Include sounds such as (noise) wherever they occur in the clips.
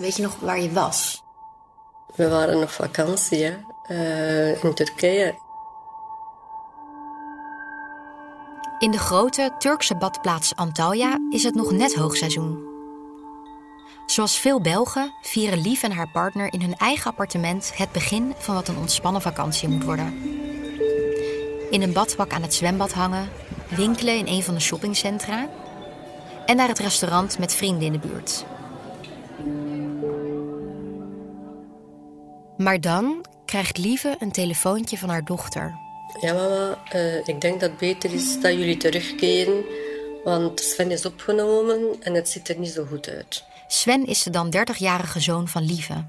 Weet je nog waar je was? We waren op vakantie? Uh, in Turkije. In de grote Turkse badplaats Antalya is het nog net hoogseizoen. Zoals veel Belgen vieren Lief en haar partner in hun eigen appartement het begin van wat een ontspannen vakantie moet worden. In een badpak aan het zwembad hangen, winkelen in een van de shoppingcentra en naar het restaurant met vrienden in de buurt. Maar dan krijgt Lieve een telefoontje van haar dochter. Ja, mama, uh, ik denk dat het beter is dat jullie terugkeren. Want Sven is opgenomen en het ziet er niet zo goed uit. Sven is de dan 30-jarige zoon van Lieve.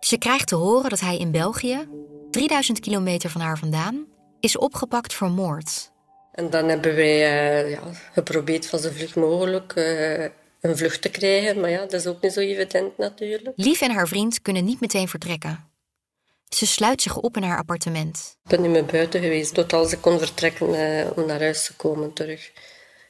Ze krijgt te horen dat hij in België, 3000 kilometer van haar vandaan, is opgepakt voor moord. En dan hebben wij uh, ja, geprobeerd van zo vlug mogelijk uh, een vlucht te krijgen. Maar ja, dat is ook niet zo evident natuurlijk. Lief en haar vriend kunnen niet meteen vertrekken. Ze sluit zich op in haar appartement. Ik ben niet meer buiten geweest tot als ik kon vertrekken uh, om naar huis te komen terug.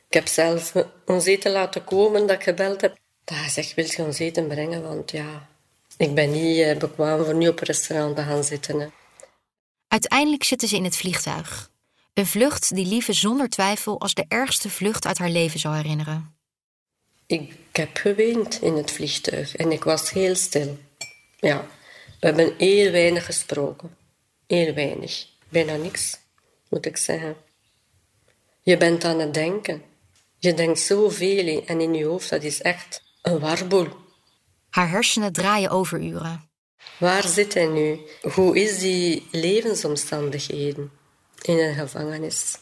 Ik heb zelf ons eten laten komen dat ik gebeld heb. Dat hij zegt, wil je ons eten brengen? Want ja, ik ben niet uh, bekwaam voor nu op een restaurant te gaan zitten. Hè. Uiteindelijk zitten ze in het vliegtuig. Een vlucht die Lieve zonder twijfel als de ergste vlucht uit haar leven zou herinneren. Ik heb geweend in het vliegtuig en ik was heel stil. Ja, we hebben heel weinig gesproken. Heel weinig. Bijna niks, moet ik zeggen. Je bent aan het denken. Je denkt zoveel en in je hoofd, dat is echt een warboel. Haar hersenen draaien overuren. Waar zit hij nu? Hoe is die levensomstandigheden in een gevangenis?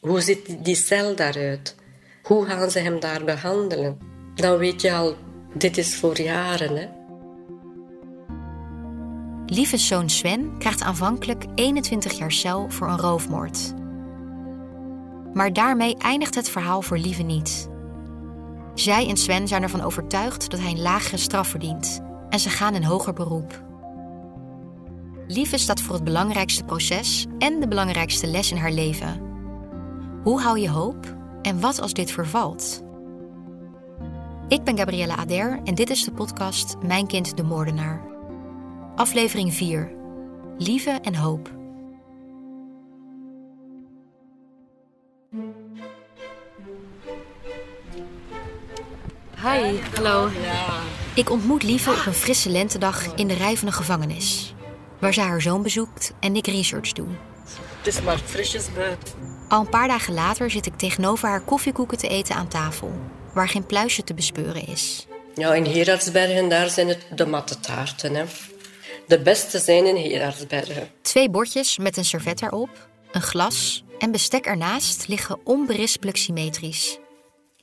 Hoe ziet die cel daaruit? Hoe gaan ze hem daar behandelen? Dan weet je al, dit is voor jaren. Hè? Lieve zoon Sven krijgt aanvankelijk 21 jaar cel voor een roofmoord. Maar daarmee eindigt het verhaal voor Lieve niet. Zij en Sven zijn ervan overtuigd dat hij een lagere straf verdient en ze gaan in hoger beroep. Lieve staat voor het belangrijkste proces en de belangrijkste les in haar leven. Hoe hou je hoop en wat als dit vervalt? Ik ben Gabriella Ader en dit is de podcast Mijn kind de moordenaar. Aflevering 4. Lieve en hoop. Hi, hallo. Ik ontmoet Lieve op een frisse lentedag in de rij van een gevangenis. Waar ze haar zoon bezoekt en ik research doe. Het is maar frisjes buiten. Al een paar dagen later zit ik tegenover haar koffiekoeken te eten aan tafel. Waar geen pluisje te bespeuren is. Ja, in Gerardsbergen daar zijn het de matte taarten. Hè. De beste zijn in Gerardsbergen. Twee bordjes met een servet erop, een glas en bestek ernaast liggen onberispelijk symmetrisch.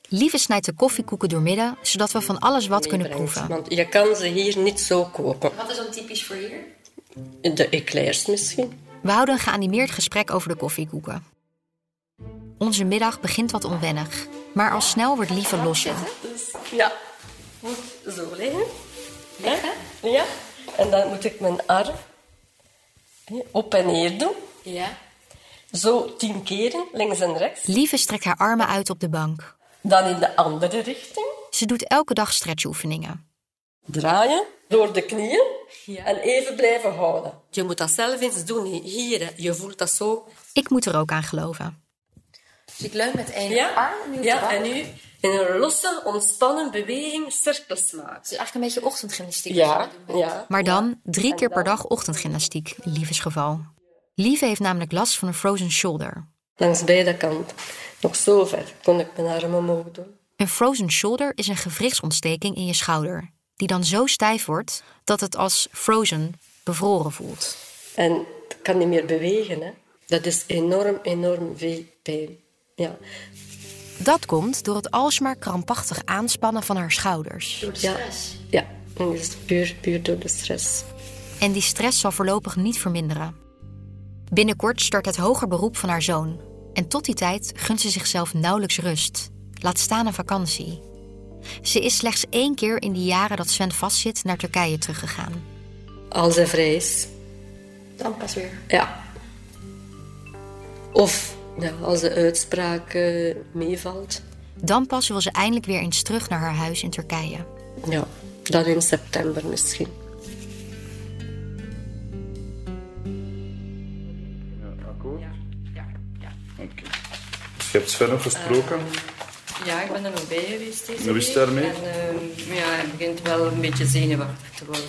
Lieve snijdt de koffiekoeken doormidden, zodat we van alles wat kunnen proeven. Want je kan ze hier niet zo kopen. Wat is dan typisch voor hier? De eclairs misschien. We houden een geanimeerd gesprek over de koffiekoeken. Onze middag begint wat onwennig, maar al snel wordt Lieve losser. Ja, moet zo liggen. Liggen? Ja. En dan moet ik mijn arm op en neer doen. Ja. Zo tien keren, links en rechts. Lieve strekt haar armen uit op de bank. Dan in de andere richting. Ze doet elke dag stretchoefeningen. Draaien door de knieën en even blijven houden. Je moet dat zelf eens doen. Hier, je voelt dat zo. Ik moet er ook aan geloven. Dus ik leun met één Ja, arm nu ja en nu in een losse, ontspannen beweging cirkels maken. Het is eigenlijk een beetje ochtendgymnastiek. Ja, ja. Maar dan drie keer per dag ochtendgymnastiek, in Lieves geval. Lieve heeft namelijk last van een frozen shoulder. Langs beide kanten. Nog zo ver kon ik mijn arm omhoog doen. Een frozen shoulder is een gewrichtsontsteking in je schouder, die dan zo stijf wordt dat het als frozen bevroren voelt. En ik kan niet meer bewegen. Hè. Dat is enorm, enorm veel pijn. Ja. Dat komt door het alsmaar krampachtig aanspannen van haar schouders. Door de Ja. stress. Ja, dat is puur, puur door de stress. En die stress zal voorlopig niet verminderen. Binnenkort start het hoger beroep van haar zoon. En tot die tijd gunt ze zichzelf nauwelijks rust. Laat staan een vakantie. Ze is slechts één keer in die jaren dat Sven vastzit naar Turkije teruggegaan. Als hij vrij is. Dan pas weer. Ja. Of ja, als de uitspraak eh, meevalt. Dan pas wil ze eindelijk weer eens terug naar haar huis in Turkije. Ja, Dan in september misschien. Ja, akkoord? Ja. ja, Oké. Dus je hebt Sven nog gesproken? Ja, ik ben er nog bij geweest deze Hoe is het daarmee? En uh, ja, hij begint wel een beetje zenuwachtig te worden.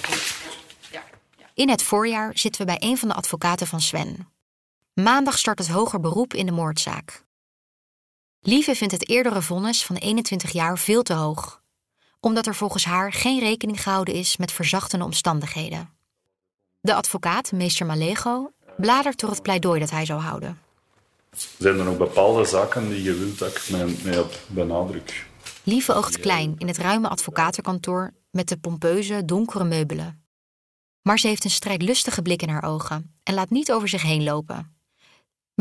Ja. Ja. In het voorjaar zitten we bij een van de advocaten van Sven. Maandag start het hoger beroep in de moordzaak. Lieve vindt het eerdere vonnis van 21 jaar veel te hoog, omdat er volgens haar geen rekening gehouden is met verzachtende omstandigheden. De advocaat, meester Malego, bladert door het pleidooi dat hij zou houden. Zijn er nog bepaalde zaken die je wilt dat ik mij, benadruk? Lieve oogt klein in het ruime advocatenkantoor met de pompeuze, donkere meubelen. Maar ze heeft een strijdlustige blik in haar ogen en laat niet over zich heen lopen.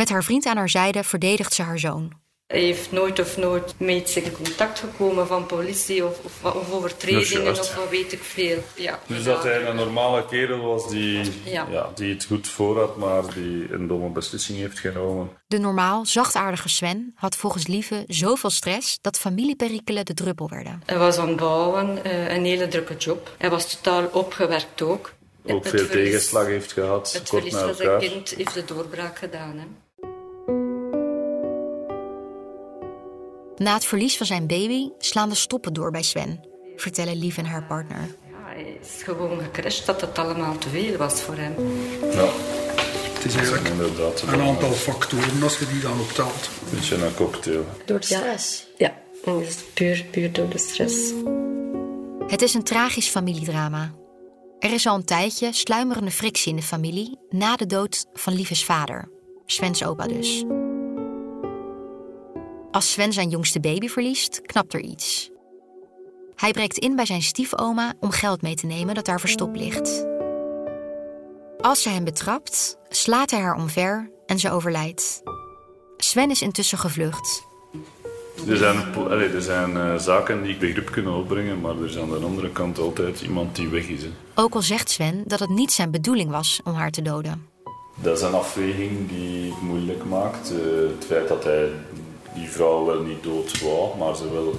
Met haar vriend aan haar zijde verdedigt ze haar zoon. Hij heeft nooit of nooit met zich in contact gekomen van politie of, of, of overtredingen of wat weet ik veel. Ja, dus dat hij een normale kerel was die, ja. ja. die het goed voor had, maar die een domme beslissing heeft genomen. De normaal zachtaardige Sven had volgens Lieve zoveel stress dat familieperikelen de druppel werden. Hij was aan het bouwen, eh, een hele drukke job. Hij was totaal opgewerkt ook. Ook veel verlies, tegenslag heeft gehad. Het verlies van zijn kind heeft de doorbraak gedaan. Hè. Na het verlies van zijn baby slaan de stoppen door bij Sven, vertellen Lief en haar partner. Ja, hij is gewoon gecrashed dat het allemaal te veel was voor hem. Ja. Het is eigenlijk een aantal factoren als je die dan optelt. Een beetje een cocktail. Door de stress? Ja, ja. het is puur, puur door de stress. Het is een tragisch familiedrama. Er is al een tijdje sluimerende frictie in de familie na de dood van Liefes vader, Svens opa dus. Als Sven zijn jongste baby verliest, knapt er iets. Hij breekt in bij zijn stiefoma om geld mee te nemen dat daar verstopt ligt. Als ze hem betrapt, slaat hij haar omver en ze overlijdt. Sven is intussen gevlucht. Er zijn, allez, er zijn uh, zaken die begrip kunnen opbrengen, maar er is aan de andere kant altijd iemand die weg is. Hè. Ook al zegt Sven dat het niet zijn bedoeling was om haar te doden. Dat is een afweging die het moeilijk maakt. Uh, het feit dat hij die vrouw wel niet dood wou, maar ze wel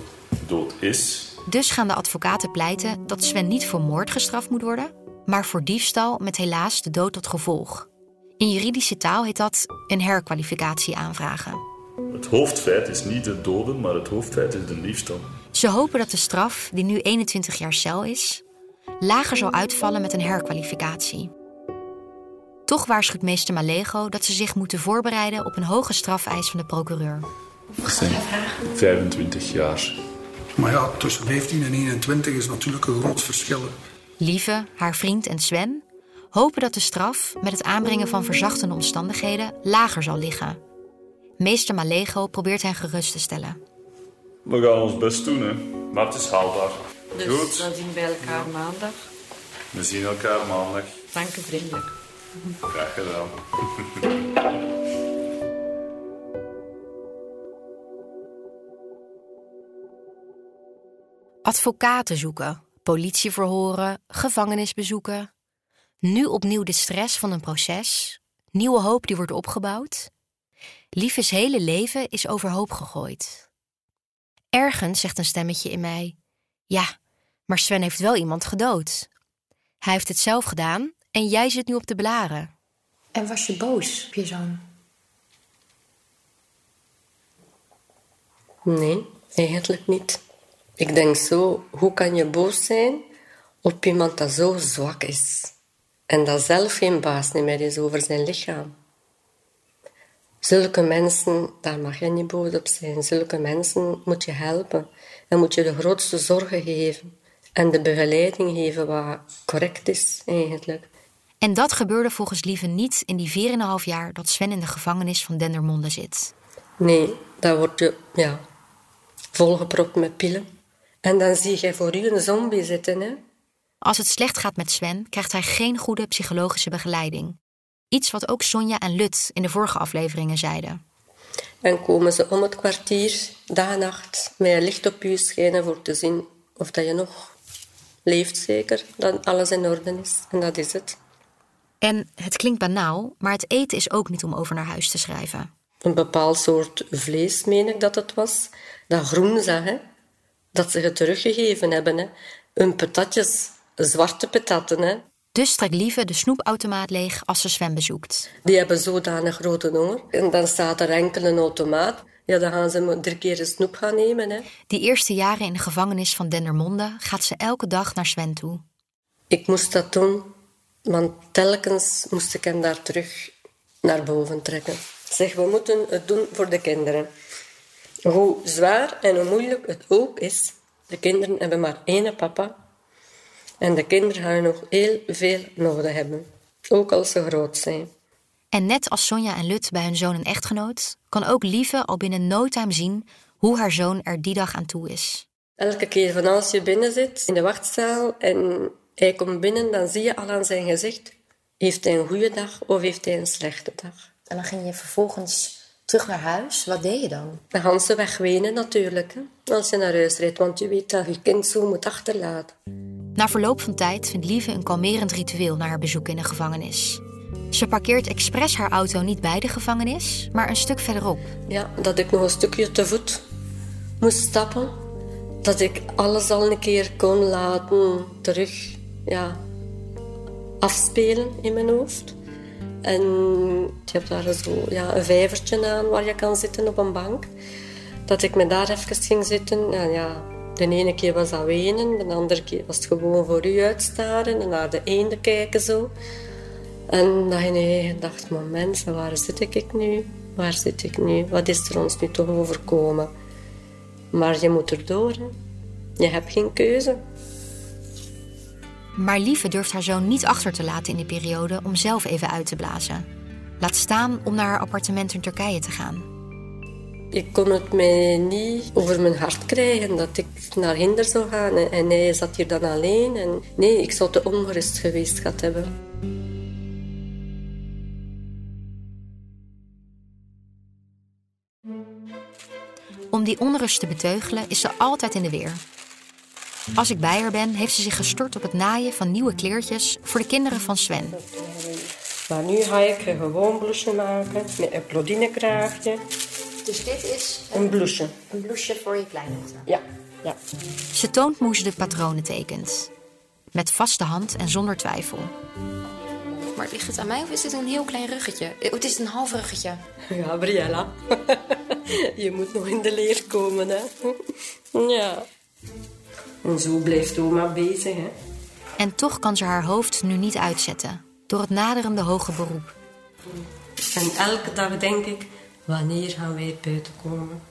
dood is. Dus gaan de advocaten pleiten dat Sven niet voor moord gestraft moet worden, maar voor diefstal met helaas de dood tot gevolg. In juridische taal heet dat een herkwalificatie aanvragen. Het hoofdfeit is niet het doden, maar het hoofdfeit is de diefstal. Ze hopen dat de straf, die nu 21 jaar cel is, lager zal uitvallen met een herkwalificatie. Toch waarschuwt meester Malego dat ze zich moeten voorbereiden op een hoge strafeis van de procureur. Dat zijn 25 jaar. Maar ja, tussen 15 en 21 is natuurlijk een groot verschil. Lieve, haar vriend en Sven hopen dat de straf met het aanbrengen van verzachtende omstandigheden lager zal liggen. Meester Malego probeert hen gerust te stellen. We gaan ons best doen, hè. maar het is haalbaar. Dus Goed. dan zien we elkaar maandag. We zien elkaar maandag. Dank u vriendelijk. Graag gedaan. (laughs) Advocaten zoeken, politie verhoren, gevangenis bezoeken. Nu opnieuw de stress van een proces, nieuwe hoop die wordt opgebouwd. Liefes hele leven is overhoop gegooid. Ergens zegt een stemmetje in mij: Ja, maar Sven heeft wel iemand gedood. Hij heeft het zelf gedaan en jij zit nu op de blaren. En was je boos op je zoon? Nee, eigenlijk niet. Ik denk zo, hoe kan je boos zijn op iemand dat zo zwak is en dat zelf geen baas meer is over zijn lichaam? Zulke mensen, daar mag je niet boos op zijn. Zulke mensen moet je helpen en moet je de grootste zorgen geven en de begeleiding geven wat correct is eigenlijk. En dat gebeurde volgens Lieve niet in die 4,5 jaar dat Sven in de gevangenis van Dendermonde zit. Nee, daar word je ja, volgepropt met pillen. En dan zie je voor u een zombie zitten. Hè? Als het slecht gaat met Sven, krijgt hij geen goede psychologische begeleiding. Iets wat ook Sonja en Lut in de vorige afleveringen zeiden. En komen ze om het kwartier, dag en nacht, met een licht op u schijnen voor te zien of dat je nog leeft zeker, dat alles in orde is. En dat is het. En het klinkt banaal, maar het eten is ook niet om over naar huis te schrijven. Een bepaald soort vlees, meen ik dat het was, dat groen zag, hè? Dat ze het teruggegeven hebben. Hè? Hun patatjes, zwarte patatten, hè. Dus trekt Lieve de snoepautomaat leeg als ze Sven bezoekt. Die hebben zodanig grote honger. En dan staat er enkel een automaat. Ja, dan gaan ze drie keer een snoep gaan nemen. Hè. Die eerste jaren in de gevangenis van Dendermonde gaat ze elke dag naar Sven toe. Ik moest dat doen, want telkens moest ik hem daar terug naar boven trekken. Zeg, we moeten het doen voor de kinderen. Hoe zwaar en hoe moeilijk het ook is, de kinderen hebben maar één papa. En de kinderen gaan nog heel veel nodig hebben, ook als ze groot zijn. En net als Sonja en Lut bij hun zoon en echtgenoot, kan ook Lieve al binnen no time zien hoe haar zoon er die dag aan toe is. Elke keer van als je binnen zit in de wachtzaal en hij komt binnen, dan zie je al aan zijn gezicht: heeft hij een goede dag of heeft hij een slechte dag? En dan ging je vervolgens terug naar huis. Wat deed je dan? Dan gaan ze wegwenen natuurlijk, hè, als je naar huis rijdt, want je weet dat je kind zo moet achterlaten. Na verloop van tijd vindt Lieve een kalmerend ritueel na haar bezoek in de gevangenis. Ze parkeert expres haar auto niet bij de gevangenis, maar een stuk verderop. Ja, dat ik nog een stukje te voet moest stappen. Dat ik alles al een keer kon laten terug ja, afspelen in mijn hoofd. En je hebt daar zo ja, een vijvertje aan waar je kan zitten op een bank. Dat ik me daar even ging zitten. En ja, de ene keer was dat wenen, de andere keer was het gewoon voor u uitstaren en naar de eende kijken zo. En dat je dacht, maar mensen, waar zit ik nu? Waar zit ik nu? Wat is er ons nu toch overkomen? Maar je moet erdoor. Hè. Je hebt geen keuze. Maar Lieve durft haar zoon niet achter te laten in die periode om zelf even uit te blazen. Laat staan om naar haar appartement in Turkije te gaan. Ik kon het mij niet over mijn hart krijgen dat ik naar Hinder zou gaan. En hij zat hier dan alleen. En nee, ik zou te ongerust geweest gehad hebben. Om die onrust te beteugelen is ze altijd in de weer. Als ik bij haar ben, heeft ze zich gestort op het naaien van nieuwe kleertjes voor de kinderen van Sven. Maar nu ga ik een gewoon blouseje maken met een plodinekraagje. Dus dit is Een blouseje. een blouseje voor je kleindochter. Ja, ja. Ze toont hoe ze de patronen tekent. Met vaste hand en zonder twijfel. Maar ligt het aan mij of is dit een heel klein ruggetje? Eh, Het is een half ruggetje. (laughs) Gabriella. (laughs) Je moet nog in de leer komen, hè. (laughs) Ja. En zo blijft oma bezig, hè. En toch kan ze haar hoofd nu niet uitzetten door het naderende hoge beroep. En elke dag denk ik, wanneer gaan wij buiten komen?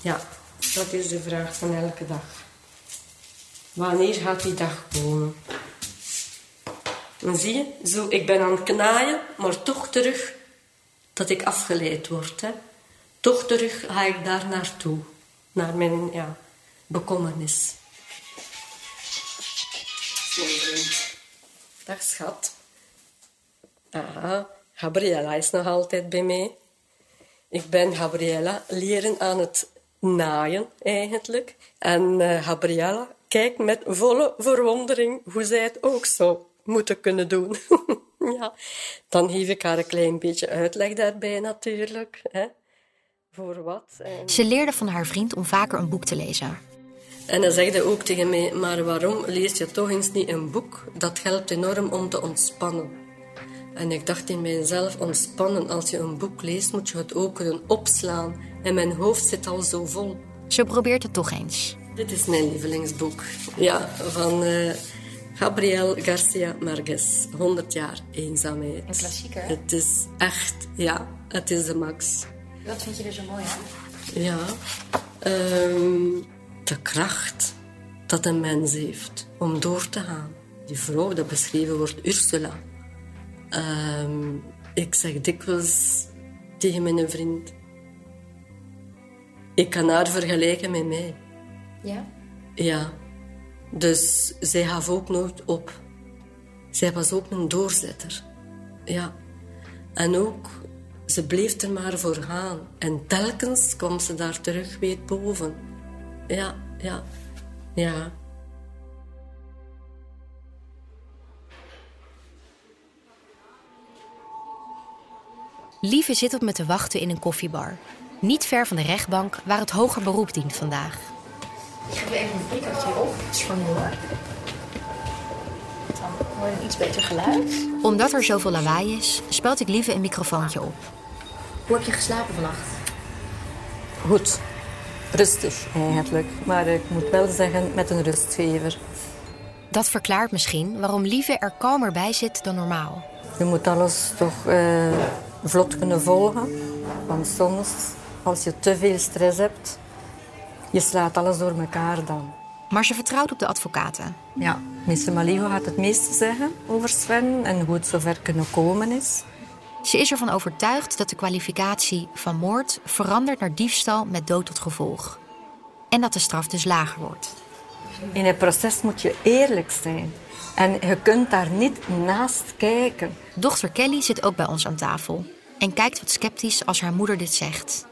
Ja, dat is de vraag van elke dag. Wanneer gaat die dag komen? En zie je, zo, ik ben aan het knaaien, maar toch terug dat ik afgeleid word. Hè. Toch terug ga ik daar naartoe. Naar mijn ja, bekommernis. Dag schat. Ah, Gabriella is nog altijd bij mij. Ik ben Gabriella leren aan het naaien eigenlijk. En eh, Gabriella kijkt met volle verwondering hoe zij het ook zou moeten kunnen doen. (laughs) ja, dan geef ik haar een klein beetje uitleg daarbij natuurlijk. Hè. Voor wat. En... Ze leerde van haar vriend om vaker een boek te lezen. En dan zegt hij ook tegen mij, maar waarom lees je toch eens niet een boek? Dat helpt enorm om te ontspannen. En ik dacht in mijzelf, ontspannen, als je een boek leest, moet je het ook kunnen opslaan. En mijn hoofd zit al zo vol. Ze probeert het toch eens. Dit is mijn lievelingsboek. Ja, van eh, Gabriel Garcia Marquez. 100 jaar eenzaamheid. Een klassieker. Het is echt, ja, het is de max. Wat vind je er zo mooi aan? Ja, ehm, de kracht dat een mens heeft om door te gaan. Die vrouw dat beschreven wordt, Ursula. Ehm, ik zeg dikwijls tegen mijn vriend... Ik kan haar vergelijken met mij. Ja? Ja. Dus zij gaf ook nooit op. Zij was ook een doorzetter. Ja. En ook, ze bleef er maar voor gaan. En telkens kwam ze daar terug weer boven. Ja, ja, ja. Lieve zit op me te wachten in een koffiebar. Niet ver van de rechtbank waar het hoger beroep dient vandaag. Ik geef even een prikkertje op. Het is vermoord. Dan hoor je een iets beter geluid. Omdat er zoveel lawaai is, speld ik liever een microfoontje op. Hoe heb je geslapen vannacht? Goed. Rustig eigenlijk. Maar ik moet wel zeggen met een rustgever. Dat verklaart misschien waarom Lieve er kalmer bij zit dan normaal. Je moet alles toch eh, vlot kunnen volgen. Want soms, als je te veel stress hebt, je slaat alles door elkaar dan. Maar ze vertrouwt op de advocaten. Ja, minister Maligo had het meeste zeggen over Sven en hoe het zover kunnen komen is. Ze is ervan overtuigd dat de kwalificatie van moord verandert naar diefstal met dood tot gevolg. En dat de straf dus lager wordt. In een proces moet je eerlijk zijn. En je kunt daar niet naast kijken. Dochter Kelly zit ook bij ons aan tafel en kijkt wat sceptisch als haar moeder dit zegt.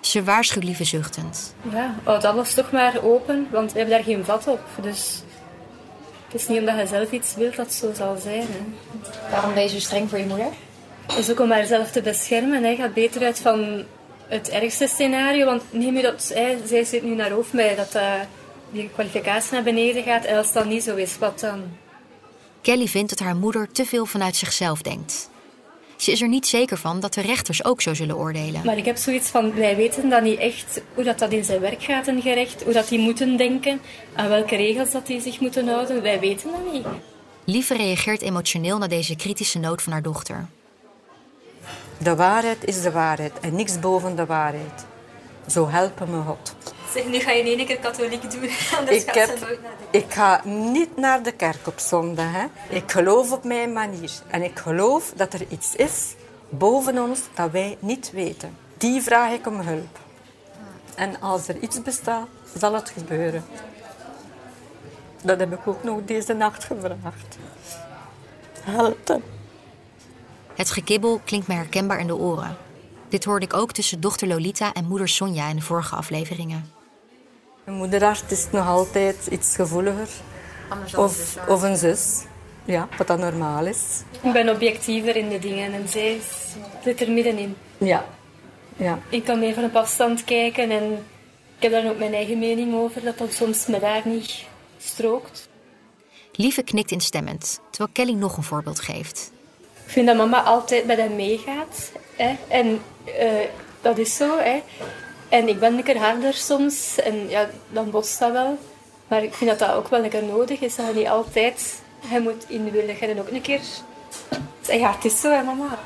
Ze waarschuwt lieve zuchtend. Ja, houd alles toch maar open, want we hebben daar geen vat op. Dus het is niet omdat je zelf iets wilt dat het zo zal zijn. Hè. Waarom ben je zo streng voor je moeder? Is ook om haarzelf te beschermen. Hij gaat beter uit van het ergste scenario. Want neem je dat, hè, zij zit nu naar hoofd bij dat uh, die kwalificatie naar beneden gaat. En als dat niet zo is, wat dan? Kelly vindt dat haar moeder te veel vanuit zichzelf denkt. Ze is er niet zeker van dat de rechters ook zo zullen oordelen. Maar ik heb zoiets van, wij weten dan niet echt hoe dat, dat in zijn werk gaat, een gerecht. Hoe dat die moeten denken, aan welke regels dat die zich moeten houden. Wij weten dat niet. Lieve reageert emotioneel naar deze kritische noot van haar dochter. De waarheid is de waarheid en niks boven de waarheid. Zo helpen me God. Zeg, nu ga je in één keer katholiek doen, (laughs) ik, heb, ik ga niet naar de kerk op zondag. Hè. Ik geloof op mijn manier. En ik geloof dat er iets is boven ons dat wij niet weten. Die vraag ik om hulp. En als er iets bestaat, zal het gebeuren. Dat heb ik ook nog deze nacht gevraagd. Help Het gekibbel klinkt me herkenbaar in de oren. Dit hoorde ik ook tussen dochter Lolita en moeder Sonja in de vorige afleveringen. Een moederhart is nog altijd iets gevoeliger. Of, of een zus. Ja, wat dat normaal is. Ik ben objectiever in de dingen en zij zit er middenin. Ja. ja. Ik kan meer van op afstand kijken en ik heb daar ook mijn eigen mening over, dat dat soms me daar niet strookt. Lieve knikt instemmend, terwijl Kelly nog een voorbeeld geeft. Ik vind dat mama altijd met hem meegaat. Hè? En uh, dat is zo. Hè? En ik ben een keer harder soms. En ja, dan botst dat wel. Maar ik vind dat dat ook wel een keer nodig is. Dat je niet altijd... Je moet in willen gaan ook een keer... Ja, het is zo, hè, mama.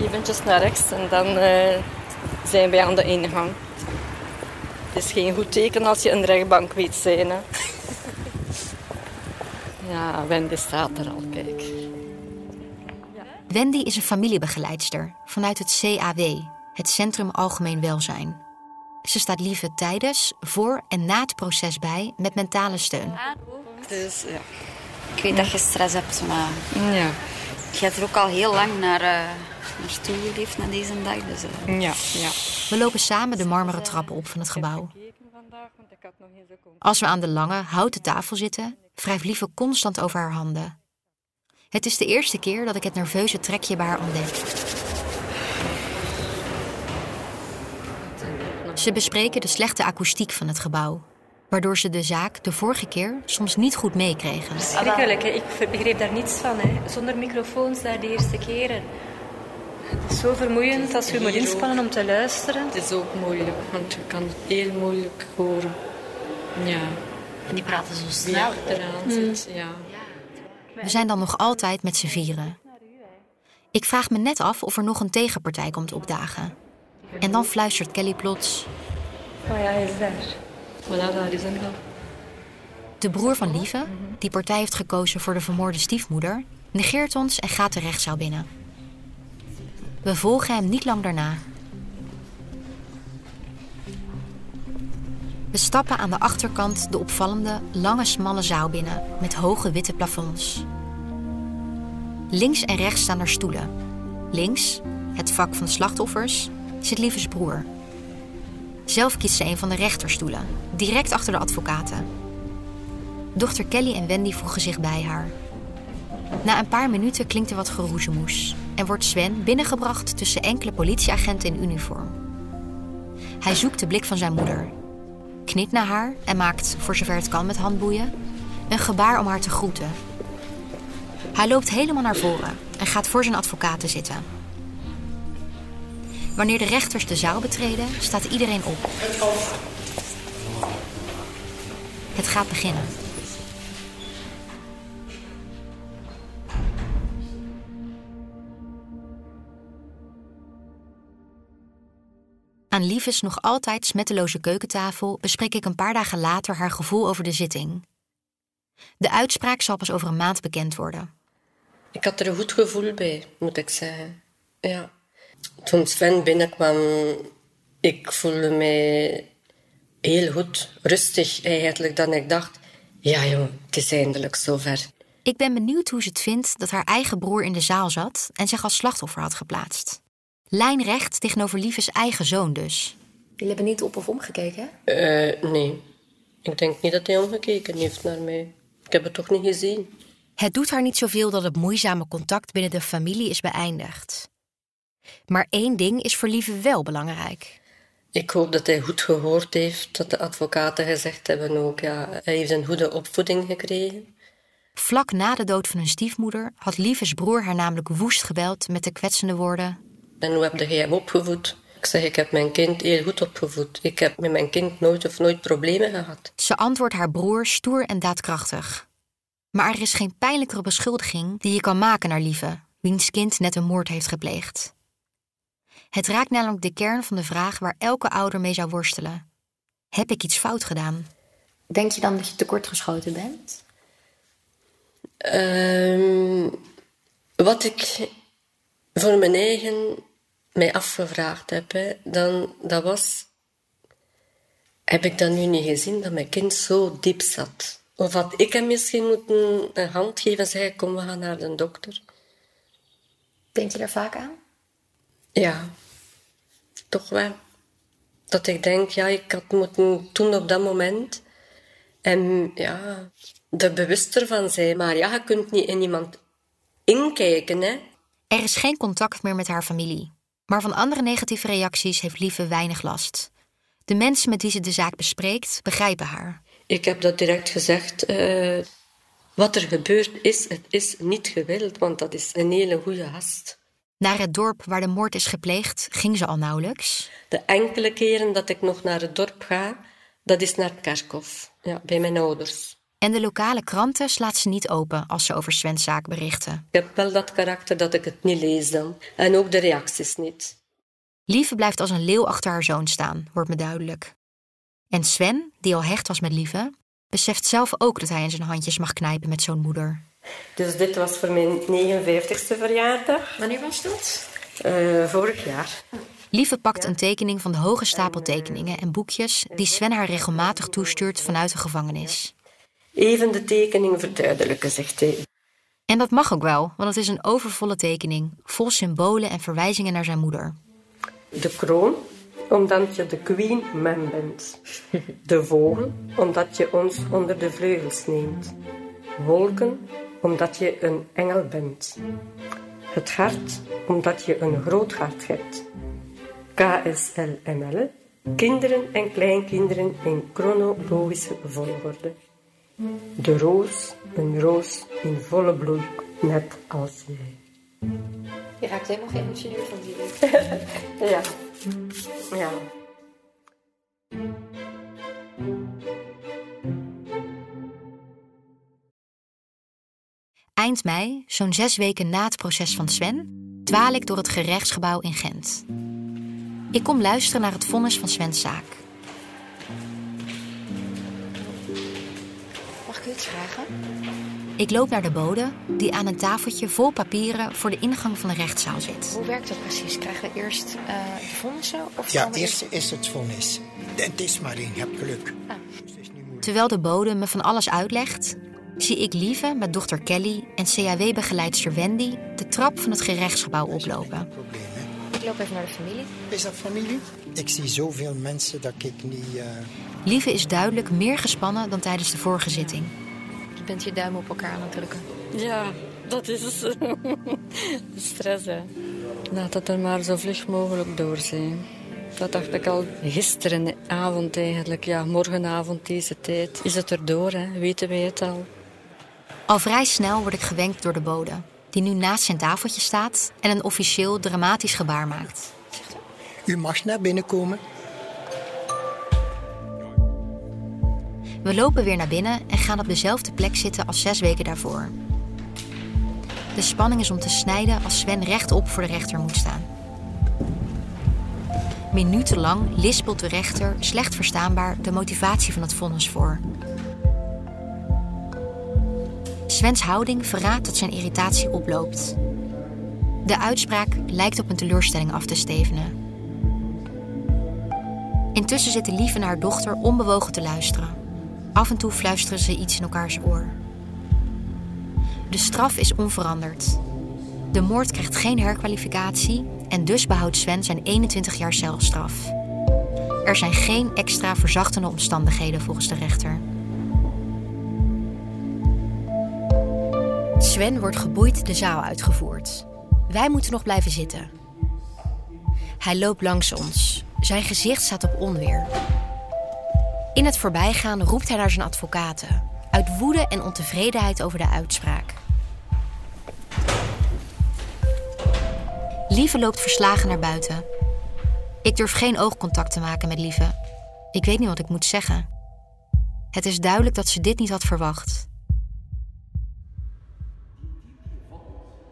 Eventjes naar rechts en dan uh, zijn wij aan de ingang. Het is geen goed teken als je een rechtbank weet zijn. Hè. Ja, Wendy staat er al, kijk. Wendy is een familiebegeleidster vanuit het CAW, het Centrum Algemeen Welzijn. Ze staat liever tijdens, voor en na het proces bij met mentale steun. Dus ja. Ik weet dat je stress hebt, maar Ja. je hebt er ook al heel lang naar, uh, naartoe geleefd naar deze dag. Dus, uh. Ja, ja. We lopen samen de marmeren trappen op van het gebouw. Als we aan de lange, houten tafel zitten, wrijft Lieve constant over haar handen. Het is de eerste keer dat ik het nerveuze trekje bij haar ontdek. Ze bespreken de slechte akoestiek van het gebouw, waardoor ze de zaak de vorige keer soms niet goed meekregen. Schrikkelijk, hè? ik begreep daar niets van. Hè? Zonder microfoons daar de eerste keren. Het is zo vermoeiend als je moet inspannen om te luisteren. Het is ook moeilijk, want je kan het heel moeilijk horen. Ja. En die praten zo snel. Ja, eraan zit, ja. We zijn dan nog altijd met z'n vieren. Ik vraag me net af of er nog een tegenpartij komt opdagen. En dan fluistert Kelly plots. Oh ja, hij is daar. Voilà, daar is hem dan. De broer van Lieve, die partij heeft gekozen voor de vermoorde stiefmoeder, negeert ons en gaat de rechtszaal binnen. We volgen hem niet lang daarna. We stappen aan de achterkant de opvallende, lange, smalle zaal binnen met hoge witte plafonds. Links en rechts staan er stoelen. Links, het vak van de slachtoffers, zit Lieves broer. Zelf kiest ze een van de rechterstoelen, direct achter de advocaten. Dochter Kelly en Wendy voegen zich bij haar. Na een paar minuten klinkt er wat geroezemoes. En wordt Sven binnengebracht tussen enkele politieagenten in uniform. Hij zoekt de blik van zijn moeder, knikt naar haar en maakt, voor zover het kan met handboeien, een gebaar om haar te groeten. Hij loopt helemaal naar voren en gaat voor zijn advocaten zitten. Wanneer de rechters de zaal betreden, staat iedereen op. Het gaat beginnen. Aan Lieves nog altijd smetteloze keukentafel bespreek ik een paar dagen later haar gevoel over de zitting. De uitspraak zal pas over een maand bekend worden. Ik had er een goed gevoel bij, moet ik zeggen. Ja. Toen Sven binnenkwam, ik voelde mij heel goed, rustig eigenlijk, dan ik dacht, ja joh, het is eindelijk zover. Ik ben benieuwd hoe ze het vindt dat haar eigen broer in de zaal zat en zich als slachtoffer had geplaatst. Lijnrecht tegenover Lieves eigen zoon dus. Jullie hebben niet op of omgekeken? Uh, nee, ik denk niet dat hij omgekeken heeft naar mij. Ik heb het toch niet gezien. Het doet haar niet zoveel dat het moeizame contact binnen de familie is beëindigd. Maar één ding is voor Lieve wel belangrijk. Ik hoop dat hij goed gehoord heeft dat de advocaten gezegd hebben ook. Ja, hij heeft een goede opvoeding gekregen. Vlak na de dood van hun stiefmoeder had Lieves broer haar namelijk woest gebeld met de kwetsende woorden: En hoe heb je hem opgevoed? Ik zeg, ik heb mijn kind heel goed opgevoed. Ik heb met mijn kind nooit of nooit problemen gehad. Ze antwoordt haar broer stoer en daadkrachtig. Maar er is geen pijnlijkere beschuldiging die je kan maken naar Lieve, wiens kind net een moord heeft gepleegd. Het raakt namelijk de kern van de vraag waar elke ouder mee zou worstelen. Heb ik iets fout gedaan? Denk je dan dat je tekortgeschoten bent? Um, wat ik voor mijn eigen mij afgevraagd heb, hè, dan, dat was... Heb ik dan nu niet gezien dat mijn kind zo diep zat? Of had ik hem misschien moeten een hand geven en zeggen, kom, we gaan naar de dokter? Denk je daar vaak aan? Ja, toch wel. Dat ik denk, ja, ik had moeten doen op dat moment. En ja, er bewuster van zijn. Maar ja, je kunt niet in iemand inkijken, hè. Er is geen contact meer met haar familie. Maar van andere negatieve reacties heeft Lieve weinig last. De mensen met wie ze de zaak bespreekt, begrijpen haar. Ik heb dat direct gezegd. Uh, wat er gebeurd is, het is niet gewild, want dat is een hele goede gast. Naar het dorp waar de moord is gepleegd ging ze al nauwelijks. De enkele keren dat ik nog naar het dorp ga, dat is naar Kerkhof, ja, bij mijn ouders. En de lokale kranten slaat ze niet open als ze over Sven's zaak berichten. Ik heb wel dat karakter dat ik het niet lees dan. En ook de reacties niet. Lieve blijft als een leeuw achter haar zoon staan, wordt me duidelijk. En Sven, die al hecht was met Lieve, beseft zelf ook dat hij in zijn handjes mag knijpen met zo'n moeder. Dus dit was voor mijn 59ste verjaardag. Wanneer was dat? Uh, vorig jaar. Lieve pakt een tekening van de hoge stapel tekeningen en boekjes die Sven haar regelmatig toestuurt vanuit de gevangenis. Even de tekening verduidelijken, zegt hij. En dat mag ook wel, want het is een overvolle tekening, vol symbolen en verwijzingen naar zijn moeder. De kroon, omdat je de queen man bent. De vogel, omdat je ons onder de vleugels neemt. Wolken, omdat je een engel bent. Het hart, omdat je een groot hart hebt. KSLML, kinderen en kleinkinderen in chronologische volgorde. De roos, een roos in volle bloei, net als jij. Je raakt helemaal geëmotioneerd van die (laughs) Ja. Ja. Eind mei, zo'n zes weken na het proces van Sven, dwaal ik door het gerechtsgebouw in Gent. Ik kom luisteren naar het vonnis van Svens zaak. Iets vragen? Ik loop naar de bode, die aan een tafeltje vol papieren voor de ingang van de rechtszaal zit. Hoe werkt dat precies? Krijgen we eerst uh, de vonnissen? Of ja, eerst is het vonnis. Het is maar één, je hebt geluk. Ah. Terwijl de bode me van alles uitlegt, zie ik Lieve met dochter Kelly en CAW-begeleidster Wendy de trap van het gerechtsgebouw oplopen. Ik loop even naar de familie. Is dat familie? Ik zie zoveel mensen dat ik niet. Uh... Lieve is duidelijk meer gespannen dan tijdens de vorige zitting. Je bent je duim op elkaar aan het drukken. Ja, dat is het. (laughs) De stress, hè. Laat het er maar zo vlug mogelijk door zijn. Dat dacht ik al gisteren avond eigenlijk. Ja, morgenavond deze tijd is het erdoor, hè. weten wij het al. Al vrij snel word ik gewenkt door de bode, die nu naast zijn tafeltje staat en een officieel dramatisch gebaar maakt. U mag naar binnen komen. We lopen weer naar binnen en gaan op dezelfde plek zitten als zes weken daarvoor. De spanning is om te snijden als Sven rechtop voor de rechter moet staan. Minutenlang lispelt de rechter, slecht verstaanbaar, de motivatie van het vonnis voor. Svens houding verraadt dat zijn irritatie oploopt. De uitspraak lijkt op een teleurstelling af te stevenen. Intussen zitten Lief en haar dochter onbewogen te luisteren. Af en toe fluisteren ze iets in elkaars oor. De straf is onveranderd. De moord krijgt geen herkwalificatie en dus behoudt Sven zijn 21 jaar celstraf. Er zijn geen extra verzachtende omstandigheden volgens de rechter. Sven wordt geboeid de zaal uitgevoerd. Wij moeten nog blijven zitten. Hij loopt langs ons. Zijn gezicht staat op onweer. In het voorbijgaan roept hij naar zijn advocaten, uit woede en ontevredenheid over de uitspraak. Lieve loopt verslagen naar buiten. Ik durf geen oogcontact te maken met Lieve. Ik weet niet wat ik moet zeggen. Het is duidelijk dat ze dit niet had verwacht.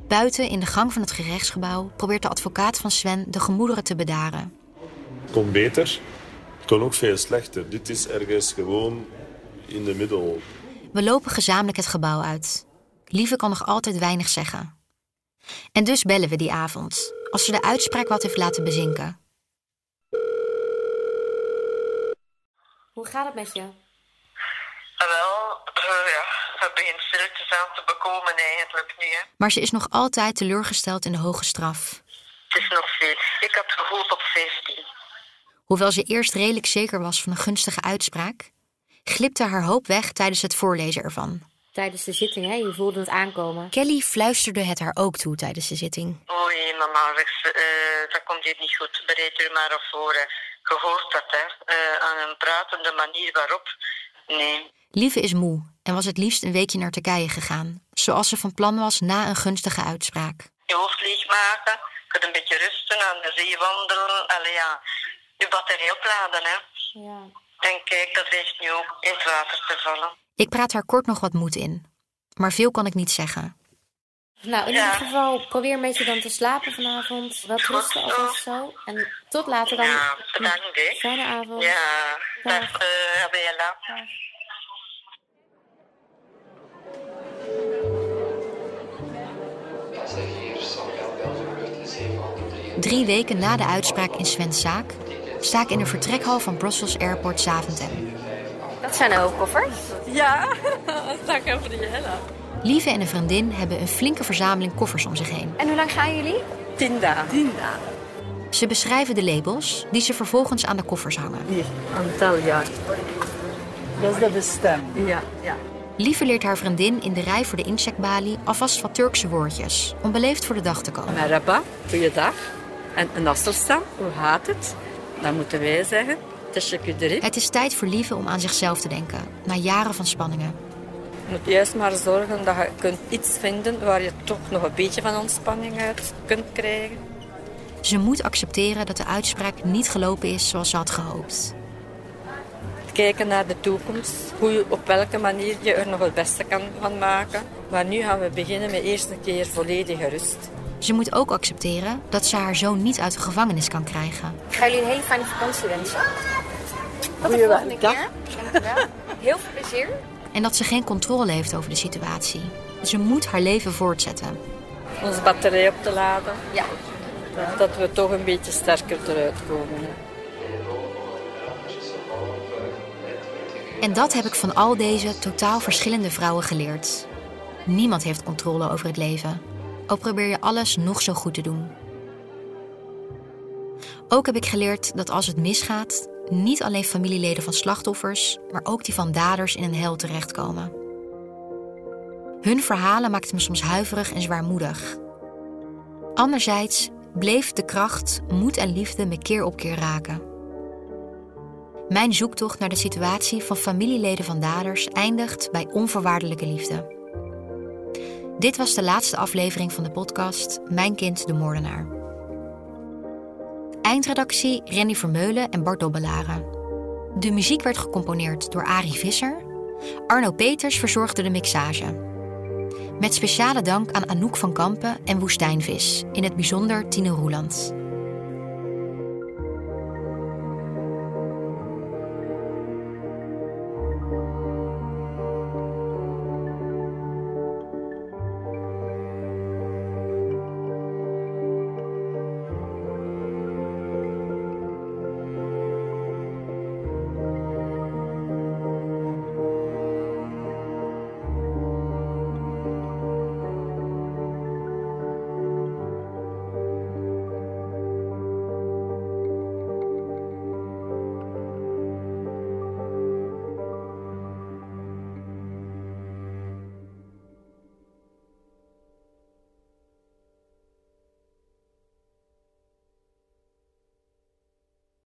Buiten in de gang van het gerechtsgebouw probeert de advocaat van Sven de gemoederen te bedaren. Kon beter, kon ook veel slechter. Dit is ergens gewoon in de middel. We lopen gezamenlijk het gebouw uit. Lieve kan nog altijd weinig zeggen. En dus bellen we die avond, als ze de uitspraak wat heeft laten bezinken. Hoe gaat het met je? Wel, uh, ja, het begint stilletjes aan te bekomen eigenlijk nu. Hè. Maar ze is nog altijd teleurgesteld in de hoge straf. Het is nog veel. Ik had gehoopt op 15. Hoewel ze eerst redelijk zeker was van een gunstige uitspraak, glipte haar hoop weg tijdens het voorlezen ervan. Tijdens de zitting, hè? Je voelde het aankomen. Kelly fluisterde het haar ook toe tijdens de zitting. Oei, mama, uh, dat komt hier niet goed. Bereid u maar op voor. Je hoort dat, hè? Uh, aan een pratende manier waarop. Nee. Lieve is moe en was het liefst een weekje naar Turkije gegaan, zoals ze van plan was na een gunstige uitspraak. Je hoofd leegmaken, je kunt een beetje rusten, aan de zee wandelen. Allee, ja, je batterij opladen, hè? Ja. En kijk, dat ligt nu ook in het water te vallen. Ik praat haar kort nog wat moed in, maar veel kan ik niet zeggen. Nou, in Ja. ieder geval probeer een beetje dan te slapen vanavond. Wat rusten Goed of zo. En tot later dan. Ja, bedankt, hè? Fijne avond. Ja, Dag. dag, uh, Abela. Drie weken na de uitspraak in Sven's zaak sta ik in de vertrekhal van Brussels Airport Zaventem. Dat zijn ook koffers. Ja, (laughs) dank je voor de Jella. Lieve en een vriendin hebben een flinke verzameling koffers om zich heen. En hoe lang gaan jullie? Tien dagen. Tien dagen. Ze beschrijven de labels die ze vervolgens aan de koffers hangen. Hier, aantal jaar. Dat is de bestemming. Ja, ja. Lieve leert haar vriendin in de rij voor de incheckbalie alvast wat Turkse woordjes om beleefd voor de dag te komen. Merhaba, goeiedag. En een Nasserstan, hoe gaat het? Dan moeten wij zeggen. Het is tijd voor Lieve om aan zichzelf te denken, na jaren van spanningen. Je moet juist maar zorgen dat je kunt iets vinden waar je toch nog een beetje van ontspanning uit kunt krijgen. Ze moet accepteren dat de uitspraak niet gelopen is zoals ze had gehoopt. Kijken naar de toekomst, hoe je, op welke manier je er nog het beste kan van maken. Maar nu gaan we beginnen met eerst een keer volledige rust. Ze moet ook accepteren dat ze haar zoon niet uit de gevangenis kan krijgen. Ik ga jullie een hele fijne vakantie wensen. Tot de volgende keer. Heel veel plezier. En dat ze geen controle heeft over de situatie. Ze moet haar leven voortzetten. Onze batterij op te laden. Ja. Dat- Dat we toch een beetje sterker eruit komen. En dat heb ik van al deze totaal verschillende vrouwen geleerd. Niemand heeft controle over het leven. Ook probeer je alles nog zo goed te doen. Ook heb ik geleerd dat als het misgaat, niet alleen familieleden van slachtoffers, maar ook die van daders in een hel terechtkomen. Hun verhalen maakten me soms huiverig en zwaarmoedig. Anderzijds bleef de kracht, moed en liefde me keer op keer raken. Mijn zoektocht naar de situatie van familieleden van daders eindigt bij onvoorwaardelijke liefde. Dit was de laatste aflevering van de podcast Mijn kind de moordenaar. Eindredactie Renny Vermeulen en Bart Dobbelaren. De muziek werd gecomponeerd door Arie Visser. Arno Peters verzorgde de mixage. Met speciale dank aan Anouk van Kampen en Woestijnvis, in het bijzonder Tine Roeland.